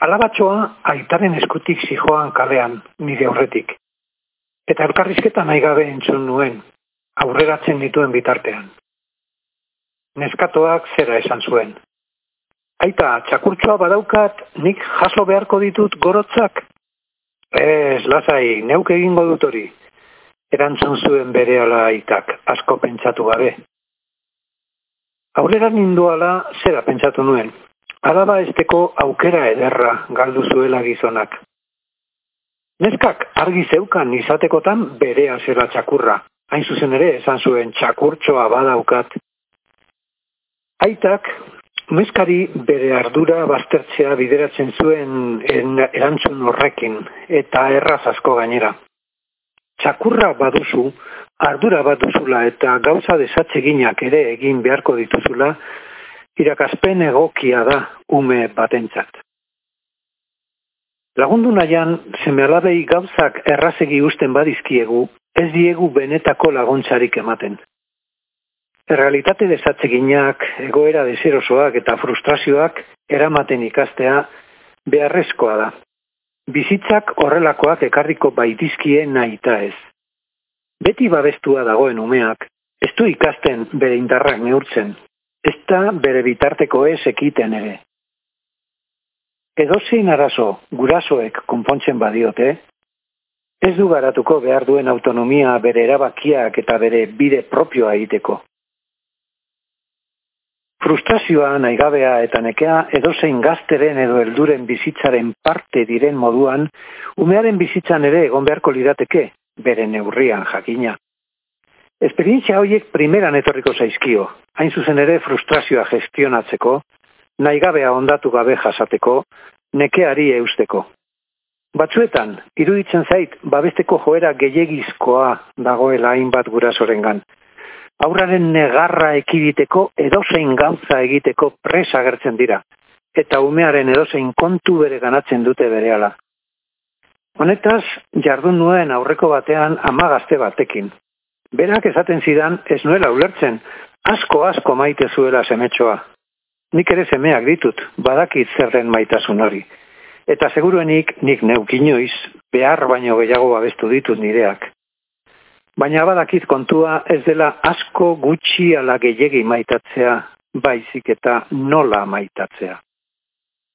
Alabatxoa aitaren eskutik zijoan kalean, nire aurretik. Eta elkarrizketa nahi gabe entzun nuen, aurreratzen dituen bitartean. Neskatoak zera esan zuen. Aita, txakurtsoa badaukat, nik jaso beharko ditut gorotzak? Ez, lasai, neuk egingo dut hori. Erantzun zuen bere ala aitak, asko pentsatu gabe. Aurrera ninduala zera pentsatu nuen, Alaba esteko aukera ederra galdu zuela gizonak. Neskak argi zeukan izatekotan berea zela txakurra. Hain zuzen ere esan zuen txakurtsoa badaukat. Aitak, neskari bere ardura baztertzea bideratzen zuen erantzun horrekin eta erraz asko gainera. Txakurra baduzu, ardura baduzula eta gauza desatzeginak ere egin beharko dituzula, irakaspen egokia da ume batentzat. Lagundu nahian, zeme alabei gauzak errazegi usten badizkiegu, ez diegu benetako laguntzarik ematen. Errealitate desatzeginak, egoera deserosoak eta frustrazioak eramaten ikastea beharrezkoa da. Bizitzak horrelakoak ekarriko baitizkie nahita ez. Beti babestua dagoen umeak, ez du ikasten bere indarrak neurtzen, ez da bere bitarteko ez ekiten ere. Edozein arazo gurasoek konpontzen badiote, ez du garatuko behar duen autonomia bere erabakiak eta bere bide propioa egiteko. Frustrazioa, naigabea eta nekea edozein gazteren edo helduren bizitzaren parte diren moduan, umearen bizitzan ere egon beharko lirateke, bere neurrian jakina. Esperientzia horiek primeran etorriko zaizkio, hain zuzen ere frustrazioa gestionatzeko, nahi gabea ondatu gabe jasateko, nekeari eusteko. Batzuetan, iruditzen zait, babesteko joera gehiagizkoa dagoela hainbat gurasorengan. Aurraren negarra ekibiteko edozein gauza egiteko presa gertzen dira, eta umearen edozein kontu bere ganatzen dute berehala. Honetaz, jardun nuen aurreko batean amagazte batekin, Berak esaten zidan ez nuela ulertzen, asko asko maite zuela semetxoa. Nik ere semeak ditut, badakit zerren maitasun hori. Eta seguruenik nik neukinoiz, behar baino gehiago babestu ditut nireak. Baina badakit kontua ez dela asko gutxi ala gehiegi maitatzea, baizik eta nola maitatzea.